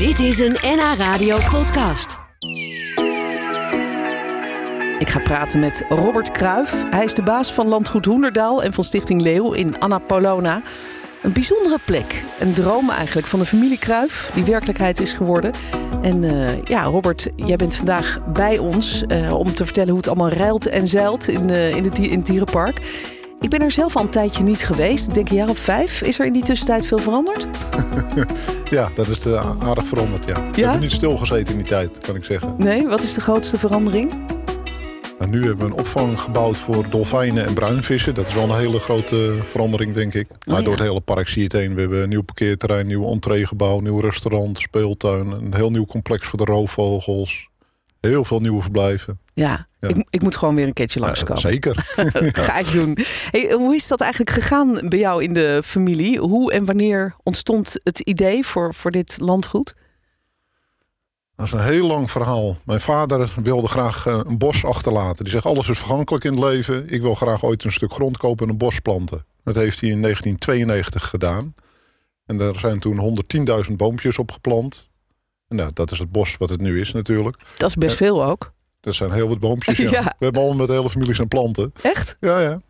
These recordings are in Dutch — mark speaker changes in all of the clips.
Speaker 1: Dit is een NH Radio podcast.
Speaker 2: Ik ga praten met Robert Kruijf. Hij is de baas van Landgoed Hoenderdaal en van Stichting Leeuw in Annapolona. Een bijzondere plek. Een droom eigenlijk van de familie Kruijf, die werkelijkheid is geworden. En eh, ja, Robert, jij bent vandaag bij ons eh, om te vertellen hoe het allemaal ruilt en zeilt in, eh, in, het, in het dierenpark. Ik ben er zelf al een tijdje niet geweest. Ik denk een jaar of vijf. Is er in die tussentijd veel veranderd?
Speaker 3: Ja, dat is aardig veranderd, ja. We
Speaker 2: Ja?
Speaker 3: hebben niet stilgezeten in die tijd, kan ik zeggen.
Speaker 2: Nee, wat is de grootste verandering?
Speaker 3: En nu hebben we een opvang gebouwd voor dolfijnen en bruinvissen. Dat is wel een hele grote verandering, denk ik. Maar
Speaker 2: ja.
Speaker 3: door het hele park zie je het heen. We hebben een nieuw parkeerterrein, nieuw entreegebouw, nieuw restaurant, speeltuin. Een heel nieuw complex voor de roofvogels. Heel veel nieuwe verblijven.
Speaker 2: Ja,
Speaker 3: Ja.
Speaker 2: Ik, ik moet gewoon weer een keertje
Speaker 3: Ja,
Speaker 2: langskomen.
Speaker 3: zeker.
Speaker 2: Ga ik doen. Hey, hoe is dat eigenlijk gegaan bij jou in de familie? Hoe en wanneer ontstond het idee voor, voor dit landgoed?
Speaker 3: Dat is een heel lang verhaal. Mijn vader wilde graag eh, een bos achterlaten. Die zegt, alles is vergankelijk in het leven. Ik wil graag ooit een stuk grond kopen en een bos planten. Dat heeft hij in 1992 gedaan. En daar zijn toen 110.000 boompjes op geplant. Nou, dat is het bos wat het nu is natuurlijk.
Speaker 2: Dat is best veel ook.
Speaker 3: Dat zijn heel wat boompjes. Ja.
Speaker 2: Ja.
Speaker 3: We hebben allemaal met de hele familie zijn planten.
Speaker 2: Echt?
Speaker 3: Ja, ja.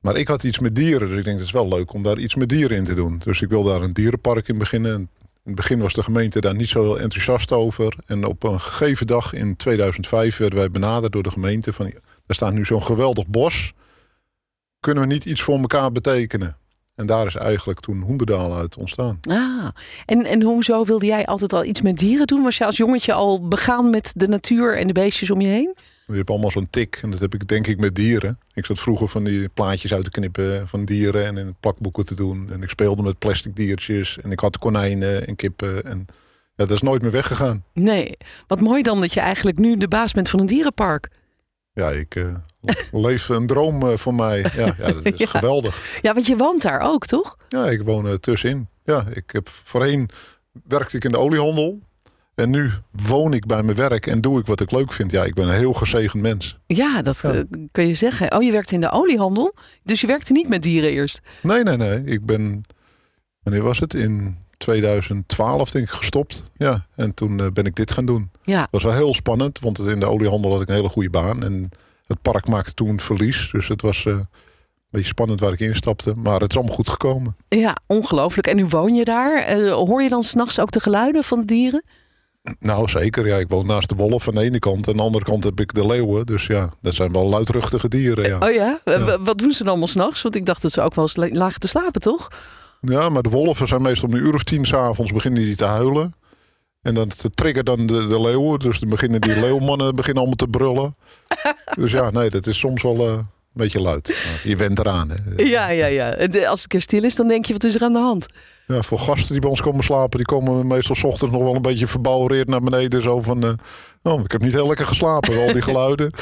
Speaker 3: Maar ik had iets met dieren. Dus ik denk, het is wel leuk om daar iets met dieren in te doen. Dus ik wil daar een dierenpark in beginnen. En In het begin was de gemeente daar niet zo heel enthousiast over. En op een gegeven dag in 2005 werden wij benaderd door de gemeente. Van, er staat nu zo'n geweldig bos. Kunnen we niet iets voor elkaar betekenen? En daar is eigenlijk toen Hoenderdaal uit ontstaan.
Speaker 2: Ah. En, en hoezo wilde jij altijd al iets met dieren doen? Was je als jongetje al begaan met de natuur en de beestjes om je heen?
Speaker 3: Je hebt allemaal zo'n tik. En dat heb ik denk ik met dieren. Ik zat vroeger van die plaatjes uit te knippen van dieren. En in plakboeken te doen. En ik speelde met plastic diertjes. En ik had konijnen en kippen. En ja, dat is nooit meer weggegaan.
Speaker 2: Nee. Wat mooi dan dat je eigenlijk nu de baas bent van een dierenpark.
Speaker 3: Ja, ik eh, leef een droom eh, voor mij. Ja, ja dat is
Speaker 2: Ja.
Speaker 3: geweldig.
Speaker 2: Ja, want je woont daar ook, toch?
Speaker 3: Ja, ik woon er tussenin. Ja, ik heb voorheen werkte ik in de oliehandel. En nu woon ik bij mijn werk en doe ik wat ik leuk vind. Ja, ik ben een heel gezegend mens.
Speaker 2: Ja, dat
Speaker 3: Ja.
Speaker 2: eh, kun je zeggen. Oh, je werkt in de oliehandel. Dus je werkte niet met dieren eerst.
Speaker 3: Nee, nee, nee. Ik ben, wanneer was het? In 2012 denk ik gestopt. Ja, en toen eh, ben ik dit gaan doen.
Speaker 2: Ja.
Speaker 3: Dat was wel heel spannend, want in de oliehandel had ik een hele goede baan. En het park maakte toen verlies. Dus het was eh, een beetje spannend waar ik instapte. Maar het is allemaal goed gekomen.
Speaker 2: Ja, ongelooflijk. En nu woon je daar. Eh, hoor je dan s'nachts ook de geluiden van de dieren?
Speaker 3: Nou, zeker. Ja, ik woon naast de wolf aan de ene kant. En aan de andere kant heb ik de leeuwen. Dus ja, dat zijn wel luidruchtige dieren. Ja,
Speaker 2: Oh ja? Wat doen ze dan allemaal s'nachts? Want ik dacht dat ze ook wel eens la- lagen te slapen, toch?
Speaker 3: ja maar de wolven zijn meestal om een uur of tien s'avonds beginnen die te huilen. En dan triggert dan de, de leeuwen. Dus dan beginnen die leeuwmannen beginnen allemaal te brullen. Dus ja, nee, dat is soms wel eh, een beetje luid. Maar je went eraan. Hè.
Speaker 2: Ja, ja, ja. Eh, Als het keer stil is, dan denk je, wat is er aan de hand?
Speaker 3: Ja, voor gasten die bij ons komen slapen, die komen meestal 's ochtends nog wel een beetje verbouwereerd naar beneden. Zo van, eh, oh, ik heb niet heel lekker geslapen, al die geluiden.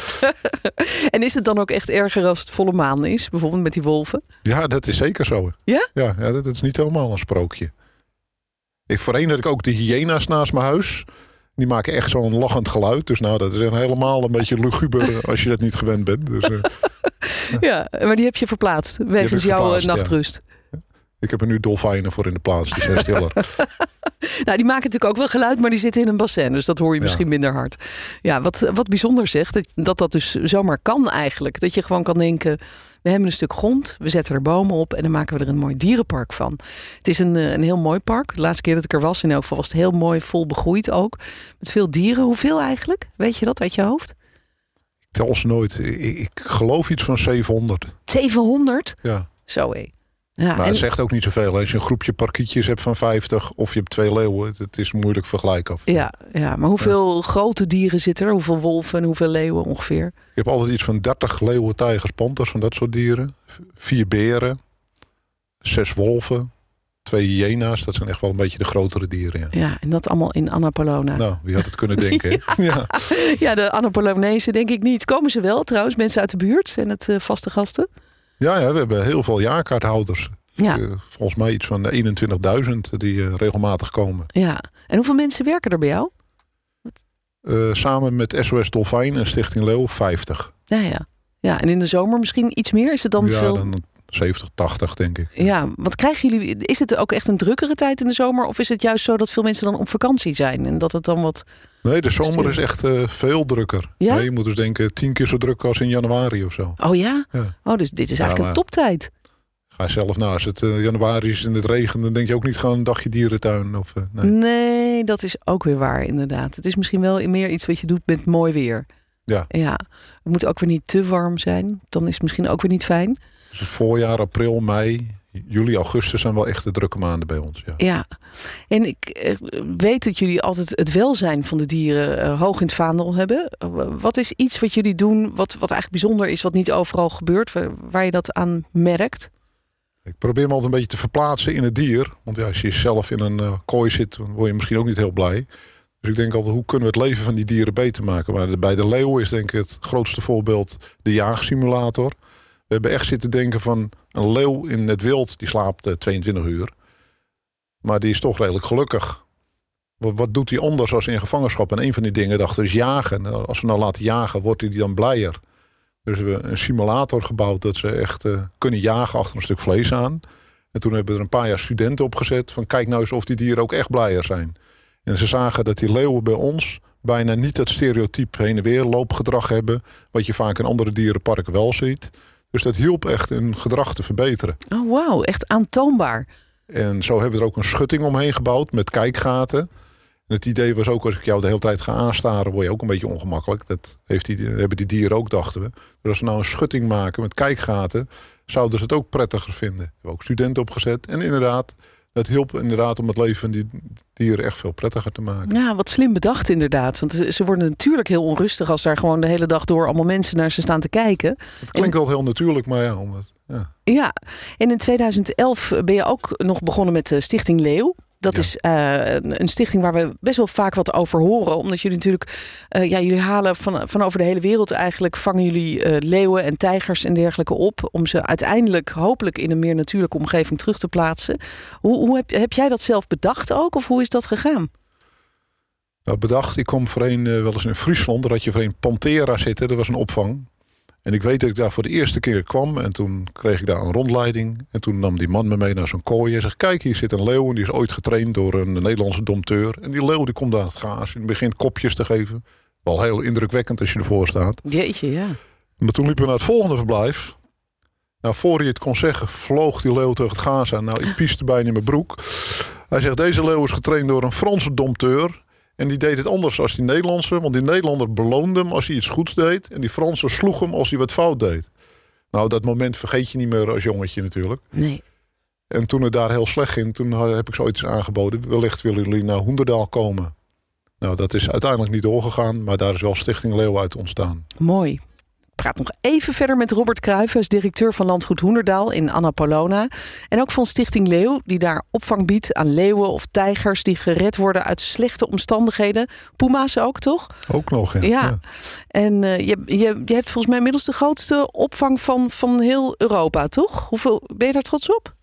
Speaker 2: En is het dan ook echt erger als het volle maan is? Bijvoorbeeld met die wolven?
Speaker 3: Ja, dat is zeker zo.
Speaker 2: Ja?
Speaker 3: Ja, ja dat, dat is niet helemaal een sprookje. Ik, voorheen had ik ook de hyena's naast mijn huis. Die maken echt zo'n lachend geluid. Dus nou, dat is helemaal een beetje luguber als je dat niet gewend bent. Dus eh,
Speaker 2: Ja, maar die heb je verplaatst wegens jouw eh,
Speaker 3: ja.
Speaker 2: nachtrust.
Speaker 3: ik heb er nu dolfijnen voor in de plaats. Die zijn stiller.
Speaker 2: Nou, die maken natuurlijk ook wel geluid, maar die zitten in een bassin. Dus dat hoor je
Speaker 3: Ja.
Speaker 2: misschien minder hard. Ja, wat, wat bijzonder zegt, dat, dat dat dus zomaar kan eigenlijk. Dat je gewoon kan denken, we hebben een stuk grond, we zetten er bomen op en dan maken we er een mooi dierenpark van. Het is een, eh, een heel mooi park. De laatste keer dat ik er was, in elk geval was het heel mooi, vol begroeid ook. Met veel dieren. Hoeveel eigenlijk? Weet je dat uit je hoofd?
Speaker 3: Ik tel ze nooit. Ik, ik geloof iets van 700.
Speaker 2: 700?
Speaker 3: Ja.
Speaker 2: Zo hé. Ja,
Speaker 3: Maar
Speaker 2: en,
Speaker 3: het zegt ook niet zoveel. Als je een groepje parkietjes hebt van 50 of je hebt twee leeuwen, het, het is moeilijk vergelijken.
Speaker 2: ja, ja, maar hoeveel grote dieren zitten er? Hoeveel wolven en hoeveel leeuwen ongeveer?
Speaker 3: Ik heb altijd iets van 30 leeuwen, tijgers, panters, van dat soort dieren. Vier beren, zes wolven, twee hyena's. Dat zijn echt wel een beetje de grotere dieren. Ja.
Speaker 2: Ja, en dat allemaal in Annapolona.
Speaker 3: Nou, wie had het kunnen denken? ja.
Speaker 2: Ja, de Annapolonezen denk ik niet. Komen ze wel trouwens, mensen uit de buurt? Zijn het eh, vaste gasten?
Speaker 3: Ja, ja, we hebben heel veel jaarkaarthouders.
Speaker 2: Ja,
Speaker 3: Eh, volgens mij iets van 21.000 die eh, regelmatig komen.
Speaker 2: ja. En hoeveel mensen werken er bij jou?
Speaker 3: Eh, samen met SOS Dolfijn en Stichting Leeuw 50.
Speaker 2: Ja, ja. Ja, en in de zomer misschien iets meer? Is het dan
Speaker 3: ja,
Speaker 2: veel?
Speaker 3: dan 70, 80 denk ik.
Speaker 2: Ja, wat krijgen jullie? Is het ook echt een drukkere tijd in de zomer? Of is het juist zo dat veel mensen dan op vakantie zijn en dat het dan wat.
Speaker 3: Nee, de zomer is echt uh, veel drukker.
Speaker 2: Ja?
Speaker 3: Nee, je moet dus denken tien keer zo druk als in januari of zo.
Speaker 2: Oh ja?
Speaker 3: Ja.
Speaker 2: Oh, dus dit is eigenlijk een toptijd.
Speaker 3: Ga je zelf na. Als het eh, januari is en het regent, dan denk je ook niet gewoon een dagje dierentuin. Of, eh, nee.
Speaker 2: Nee, dat is ook weer waar, inderdaad. Het is misschien wel meer iets wat je doet met mooi weer.
Speaker 3: Ja.
Speaker 2: Ja. Het moet ook weer niet te warm zijn. Dan is het misschien ook weer niet fijn.
Speaker 3: Dus voorjaar, april, mei, juli, augustus zijn wel echt de drukke maanden bij ons. Ja.
Speaker 2: Ja. En ik eh, weet dat jullie altijd het welzijn van de dieren eh, hoog in het vaandel hebben. Eh, Wat is iets wat jullie doen wat, wat eigenlijk bijzonder is, wat niet overal gebeurt, waar, waar je dat aan merkt?
Speaker 3: Ik probeer me altijd een beetje te verplaatsen in het dier. Want ja, als je zelf in een kooi zit, dan word je misschien ook niet heel blij. Dus ik denk altijd, hoe kunnen we het leven van die dieren beter maken? Maar bij de leeuw is denk ik het grootste voorbeeld de jaagsimulator. We hebben echt zitten denken van een leeuw in het wild, die slaapt eh, 22 uur. Maar die is toch redelijk gelukkig. Wat, doet hij anders als in gevangenschap? En een van die dingen dachten is jagen. Nou, Als we nou laten jagen, wordt hij dan blijer. Dus we hebben een simulator gebouwd dat ze echt eh, kunnen jagen achter een stuk vlees aan. En toen hebben we er een paar jaar studenten opgezet van kijk nou eens of die dieren ook echt blijer zijn. En ze zagen dat die leeuwen bij ons bijna niet dat stereotype heen en weer loopgedrag hebben, wat je vaak in andere dierenparken wel ziet. Dus dat hielp echt hun gedrag te verbeteren.
Speaker 2: Oh, wauw, echt aantoonbaar.
Speaker 3: En zo hebben we er ook een schutting omheen gebouwd met kijkgaten. En het idee was ook, als ik jou de hele tijd ga aanstaren, word je ook een beetje ongemakkelijk. Dat heeft die, hebben die dieren ook, dachten we. Dus als we nou een schutting maken met kijkgaten, zouden ze het ook prettiger vinden. We hebben ook studenten opgezet. En inderdaad, dat hielp inderdaad om het leven van die dieren echt veel prettiger te maken.
Speaker 2: Ja, wat slim bedacht inderdaad. Want ze worden natuurlijk heel onrustig als daar gewoon de hele dag door allemaal mensen naar ze staan te kijken.
Speaker 3: Het klinkt altijd heel natuurlijk, maar ja, omdat, ja.
Speaker 2: Ja, en in 2011 ben je ook nog begonnen met de Stichting Leeuw. Dat
Speaker 3: Ja.
Speaker 2: is eh, een een stichting waar we best wel vaak wat over horen. Omdat jullie natuurlijk, eh, ja, jullie halen van, van over de hele wereld eigenlijk, vangen jullie eh, leeuwen en tijgers en dergelijke op. Om ze uiteindelijk hopelijk in een meer natuurlijke omgeving terug te plaatsen. Hoe, hoe heb, heb jij dat zelf bedacht ook? Of hoe is dat gegaan?
Speaker 3: Nou, bedacht, ik kwam voor een wel eens in Friesland, daar had je voor een Pantera zitten, dat was een opvang. En ik weet dat ik daar voor de eerste keer kwam en toen kreeg ik daar een rondleiding. En toen nam die man me mee naar zo'n kooi en zegt, kijk hier zit een leeuw en die is ooit getraind door een Nederlandse domteur. En die leeuw die komt aan het gaas en begint kopjes te geven. Wel heel indrukwekkend als je ervoor staat.
Speaker 2: Jeetje, ja.
Speaker 3: Maar toen liepen we naar het volgende verblijf. Nou, voor hij het kon zeggen, vloog die leeuw tegen het gaas aan. Nou, ik pieste bijna in mijn broek. Hij zegt, deze leeuw is getraind door een Franse domteur. En die deed het anders als die Nederlandse. Want die Nederlander beloonde hem als hij iets goeds deed. En die Franse sloeg hem als hij wat fout deed. Nou, dat moment vergeet je niet meer als jongetje natuurlijk.
Speaker 2: Nee.
Speaker 3: En toen het daar heel slecht ging, toen heb ik zoiets aangeboden. Wellicht willen jullie naar Hoenderdaal komen. Nou, dat is uiteindelijk niet doorgegaan. Maar daar is wel Stichting Leeuw uit ontstaan.
Speaker 2: Mooi. Praat nog even verder met Robert is directeur van Landgoed Hoenderdaal in Annapolona. En ook van Stichting Leeuw, die daar opvang biedt aan leeuwen of tijgers die gered worden uit slechte omstandigheden. Puma's ook, toch?
Speaker 3: Ook nog, ja.
Speaker 2: Ja. En eh, je, je, je hebt volgens mij inmiddels de grootste opvang van, van heel Europa, toch? Hoeveel ben je daar trots op?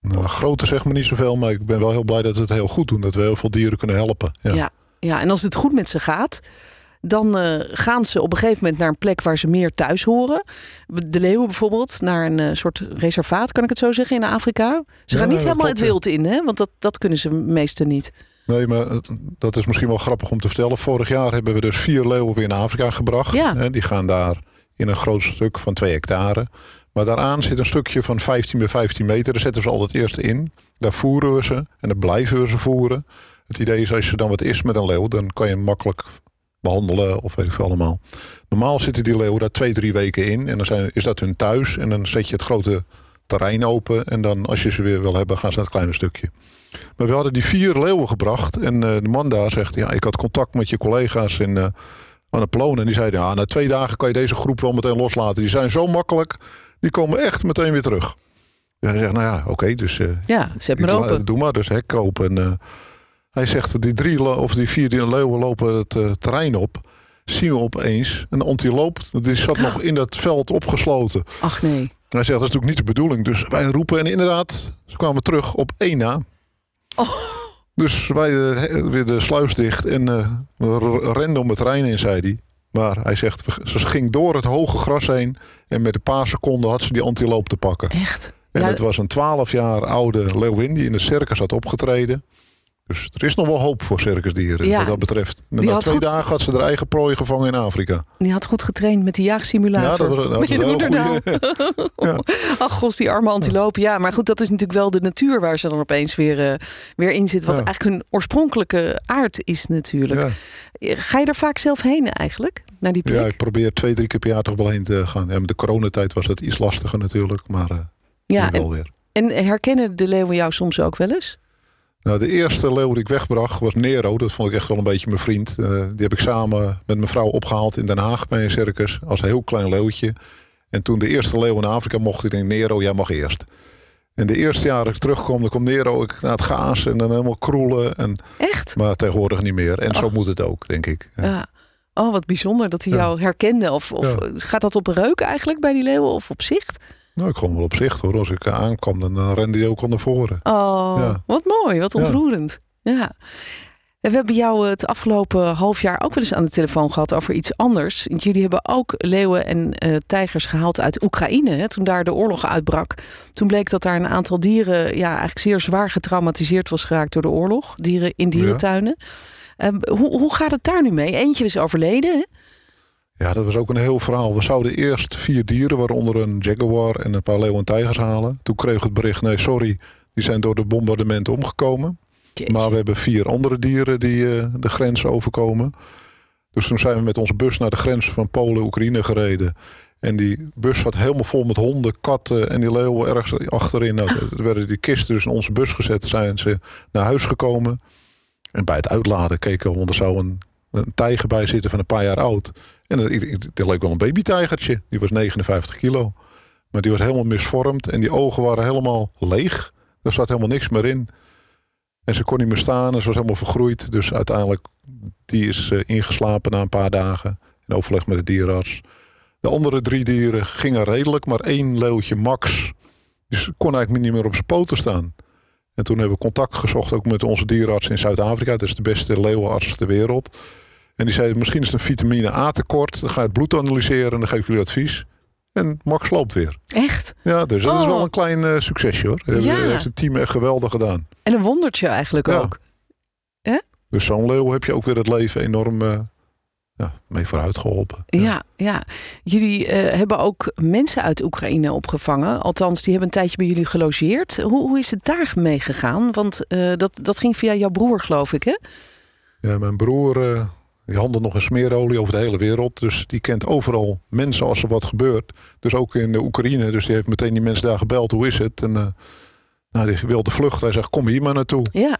Speaker 3: Nou, grote zegt me niet zoveel, maar ik ben wel heel blij dat we het heel goed doen. Dat we heel veel dieren kunnen helpen. Ja.
Speaker 2: Ja. ja, en als het goed met ze gaat, dan eh, gaan ze op een gegeven moment naar een plek waar ze meer thuis horen. De leeuwen bijvoorbeeld, naar een eh, soort reservaat, kan ik het zo zeggen, in Afrika. Ze
Speaker 3: Ja,
Speaker 2: gaan niet helemaal het wild in, hè? want dat, dat kunnen ze meestal niet.
Speaker 3: Nee, maar dat is misschien wel grappig om te vertellen. Vorig jaar hebben we dus vier leeuwen weer naar Afrika gebracht.
Speaker 2: Ja.
Speaker 3: Hè, Die gaan daar in een groot stuk van twee hectare. Maar daaraan zit een stukje van 15 bij 15 meter. Daar zetten we ze altijd eerst in. Daar voeren we ze en dan blijven we ze voeren. Het idee is als je dan wat is met een leeuw, dan kan je makkelijk behandelen of weet ik veel allemaal. Normaal zitten die leeuwen daar twee, drie weken in. En dan zijn, is dat hun thuis. En dan zet je het grote terrein open. En dan als je ze weer wil hebben, gaan ze naar het kleine stukje. Maar we hadden die vier leeuwen gebracht. En eh, de man daar zegt, ja, ik had contact met je collega's in uh, Annapolona. En die zeiden, ja, na twee dagen kan je deze groep wel meteen loslaten. Die zijn zo makkelijk, die komen echt meteen weer terug. Dus hij zegt, nou ja, oké, dus... Uh,
Speaker 2: Ja, zet maar open.
Speaker 3: Doe maar, dus hek open. En, eh, hij zegt, die drie of die vier die leeuwen lopen het eh, terrein op. Zien we opeens een antiloop. Die zat nog in dat veld opgesloten.
Speaker 2: Ach nee.
Speaker 3: Hij zegt, dat is natuurlijk niet de bedoeling. Dus wij roepen en inderdaad, ze kwamen terug op één na.
Speaker 2: Oh.
Speaker 3: Dus wij eh, weer de sluis dicht en eh, we renden om het terrein in, zei hij. Maar hij zegt, ze ging door het hoge gras heen. En met een paar seconden had ze die antiloop te pakken.
Speaker 2: Echt?
Speaker 3: En
Speaker 2: Ja,
Speaker 3: het was een 12 jaar oude leeuwin die in de circus had opgetreden. Dus er is nog wel hoop voor circusdieren
Speaker 2: Ja,
Speaker 3: wat dat betreft. En na twee
Speaker 2: goed-
Speaker 3: dagen had ze haar eigen prooi gevangen in Afrika.
Speaker 2: Die had goed getraind met die jaagsimulator.
Speaker 3: Ja, dat was, dat was.
Speaker 2: Ach, gos, die arme antilopen. Ja, maar goed, dat is natuurlijk wel de natuur waar ze dan opeens weer, eh, weer in zit. Wat
Speaker 3: Ja.
Speaker 2: eigenlijk hun oorspronkelijke aard is natuurlijk.
Speaker 3: Ja.
Speaker 2: Ga je er vaak zelf heen eigenlijk? Naar die plek?
Speaker 3: ja, ik probeer twee, drie keer per jaar toch wel heen te gaan. Ja, met de coronatijd was het iets lastiger natuurlijk. Maar eh
Speaker 2: Ja,
Speaker 3: wel
Speaker 2: en,
Speaker 3: weer.
Speaker 2: en herkennen de leeuwen jou soms ook wel eens?
Speaker 3: Nou, de eerste leeuw die ik wegbracht was Nero. Dat vond ik echt wel een beetje mijn vriend. Eh, die heb ik samen met mijn vrouw opgehaald in Den Haag bij een circus. Als een heel klein leeuwtje. En toen de eerste leeuw in Afrika mocht, ik denk Nero, jij mag eerst. En de eerste jaar dat ik terugkom, dan komt Nero ik naar het gaas en dan helemaal kroelen. En,
Speaker 2: Echt?
Speaker 3: maar tegenwoordig niet meer. En zo moet het ook, denk ik. Ja.
Speaker 2: Ja. Oh, wat bijzonder dat hij
Speaker 3: Ja.
Speaker 2: jou herkende. Of, of
Speaker 3: Ja.
Speaker 2: gaat dat op reuk eigenlijk bij die leeuwen of op zicht?
Speaker 3: Nou, ik kwam wel op zicht hoor. Als ik eh, aankwam, dan eh, rende hij ook al naar voren.
Speaker 2: Oh,
Speaker 3: Ja.
Speaker 2: wat mooi, wat
Speaker 3: Ja.
Speaker 2: ontroerend. Ja. We hebben jou het afgelopen half jaar ook wel eens aan de telefoon gehad over iets anders. Want Jullie hebben ook leeuwen en eh, tijgers gehaald uit Oekraïne. Hè, toen daar de oorlog uitbrak. Toen bleek dat daar een aantal dieren ja, eigenlijk zeer zwaar getraumatiseerd was geraakt door de oorlog. Dieren in dierentuinen. Ehm, hoe, hoe gaat het daar nu mee? Eentje is overleden. Hè?
Speaker 3: Ja, dat was ook een heel verhaal. We zouden eerst vier dieren, waaronder een jaguar en een paar leeuwen en tijgers halen. Toen kreeg het bericht, nee sorry, die zijn door de bombardementen omgekomen.
Speaker 2: Jeetje.
Speaker 3: Maar we hebben vier andere dieren die eh, de grens overkomen. Dus toen zijn we met onze bus naar de grens van Polen-Oekraïne gereden. En die bus zat helemaal vol met honden, katten en die leeuwen ergens achterin. Nou, er werden die kisten dus in onze bus gezet. Zijn ze naar huis gekomen. En bij het uitladen keken we, want er zou een, een tijger bij zitten van een paar jaar oud. En dat, dat leek wel een babytijgertje. Die was 59 kilo. Maar die was helemaal misvormd. En die ogen waren helemaal leeg. Er zat helemaal niks meer in. En ze kon niet meer staan. En ze was helemaal vergroeid. Dus uiteindelijk, die is eh, ingeslapen na een paar dagen. In overleg met de dierenarts. De andere drie dieren gingen redelijk. Maar één leeuwtje, Max, dus kon eigenlijk niet meer op zijn poten staan. En toen hebben we contact gezocht ook met onze dierenarts in Zuid-Afrika. Dat is de beste leeuwenarts ter wereld. En die zei, misschien is het een vitamine A tekort. Dan ga je het bloed analyseren en dan geef ik jullie advies. En Max loopt weer.
Speaker 2: Echt?
Speaker 3: Ja, dus dat is
Speaker 2: Oh.
Speaker 3: wel een klein eh, succesje hoor. Dat
Speaker 2: Ja.
Speaker 3: heeft het team echt geweldig gedaan.
Speaker 2: En een wondertje eigenlijk
Speaker 3: Ja.
Speaker 2: ook.
Speaker 3: Dus zo'n leeuw heb je ook weer het leven enorm eh, ja, mee vooruit geholpen.
Speaker 2: Ja, ja. Jullie eh, hebben ook mensen uit Oekraïne opgevangen. Althans, die hebben een tijdje bij jullie gelogeerd. Hoe, hoe is het daar mee gegaan? Want eh, dat, dat ging via jouw broer, geloof ik, hè?
Speaker 3: Ja, mijn broer eh, die handelt nog in smeerolie over de hele wereld. Dus die kent overal mensen als er wat gebeurt. Dus ook in de Oekraïne. Dus die heeft meteen die mensen daar gebeld. Hoe is het? En nou, die wilde vluchten. Hij zegt, kom hier maar naartoe.
Speaker 2: Ja.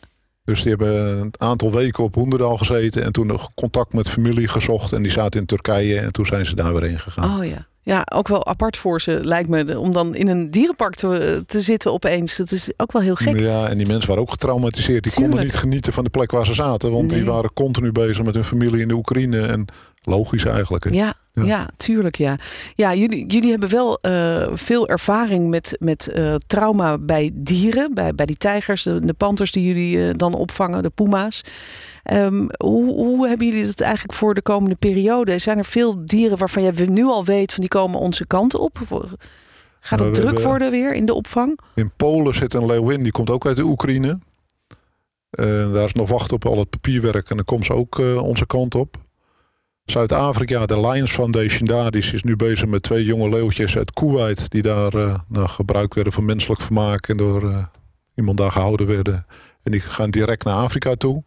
Speaker 3: Dus die hebben een aantal weken op Hoenderdaal gezeten. En toen nog contact met familie gezocht. En die zaten in Turkije. En toen zijn ze daar weer heen gegaan.
Speaker 2: Oh ja. Ja, ook wel apart voor ze, lijkt me. Om dan in een dierenpark te, te zitten opeens. Dat is ook wel heel gek.
Speaker 3: Ja, en die mensen waren ook getraumatiseerd. Die konden niet genieten van de plek waar ze zaten. Want die waren continu bezig met hun familie in de Oekraïne. En logisch eigenlijk. hè.
Speaker 2: Ja, ja.
Speaker 3: Ja.
Speaker 2: tuurlijk ja. Ja, jullie, jullie hebben wel eh, veel ervaring met, met eh, trauma bij dieren. Bij, bij die tijgers, de, de panters die jullie eh, dan opvangen, de puma's. Ehm, hoe, hoe hebben jullie dat eigenlijk voor de komende periode? Zijn er veel dieren waarvan je nu al weet van die komen onze kant op? Gaat
Speaker 3: Nou,
Speaker 2: het druk
Speaker 3: hebben-
Speaker 2: worden weer in de opvang?
Speaker 3: In Polen zit een leeuwin, die komt ook uit de Oekraïne. En daar is nog wachten op al het papierwerk en dan komt ze ook eh, onze kant op. Zuid-Afrika, de Lions Foundation daar, die is nu bezig met twee jonge leeuwtjes uit Kuwait. Die daar eh, nou, gebruikt werden voor menselijk vermaak en door eh, iemand daar gehouden werden. En die gaan direct naar Afrika toe.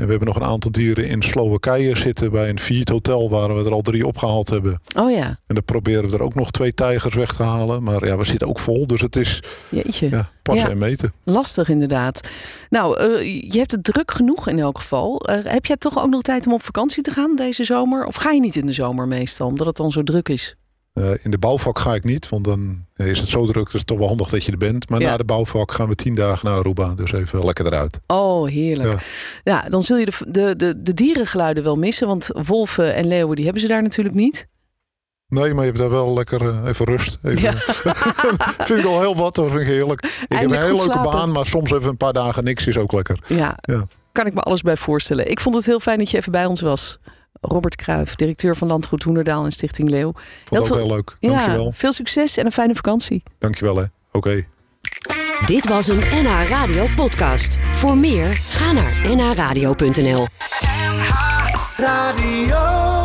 Speaker 3: En we hebben nog een aantal dieren in Slowakije zitten bij een Fiat Hotel waar we er al drie opgehaald hebben.
Speaker 2: Oh ja,
Speaker 3: En dan proberen we er ook nog twee tijgers weg te halen. Maar ja, we zitten ook vol, dus het is
Speaker 2: jeetje.
Speaker 3: ja, passen
Speaker 2: Ja.
Speaker 3: en meten.
Speaker 2: Lastig inderdaad. Nou, eh, je hebt het druk genoeg in elk geval. Eh, heb jij toch ook nog tijd om op vakantie te gaan deze zomer? Of ga je niet in de zomer meestal, omdat het dan zo druk is?
Speaker 3: Eh, in de bouwvak ga ik niet, want dan is het zo druk. Dus het is toch wel handig dat je er bent. Maar
Speaker 2: Ja.
Speaker 3: na de bouwvak gaan we tien dagen naar Aruba. Dus even lekker eruit.
Speaker 2: Oh, heerlijk. Ja,
Speaker 3: Ja.
Speaker 2: dan zul je de, de, de, de dierengeluiden wel missen. Want wolven en leeuwen, die hebben ze daar natuurlijk niet.
Speaker 3: Nee, maar je hebt daar wel lekker eh, even rust. Even,
Speaker 2: Ja.
Speaker 3: vind ik wel heel wat, dat vind ik heerlijk. Ik heb een hele leuke
Speaker 2: slapen.
Speaker 3: baan, maar soms even een paar dagen niks is ook lekker.
Speaker 2: Ja,
Speaker 3: Ja.
Speaker 2: kan ik me alles bij voorstellen. Ik vond het heel fijn dat je even bij ons was. Robert Kruijf, directeur van Landgoed Hoenderdaal en Stichting Leeuw.
Speaker 3: Vond ook heel leuk. Dankjewel.
Speaker 2: Ja, veel succes en een fijne vakantie.
Speaker 3: Dankjewel hè. Oké.
Speaker 1: Dit was een NH Radio podcast. Voor meer, ga naar nhradio.nl
Speaker 4: NH Radio.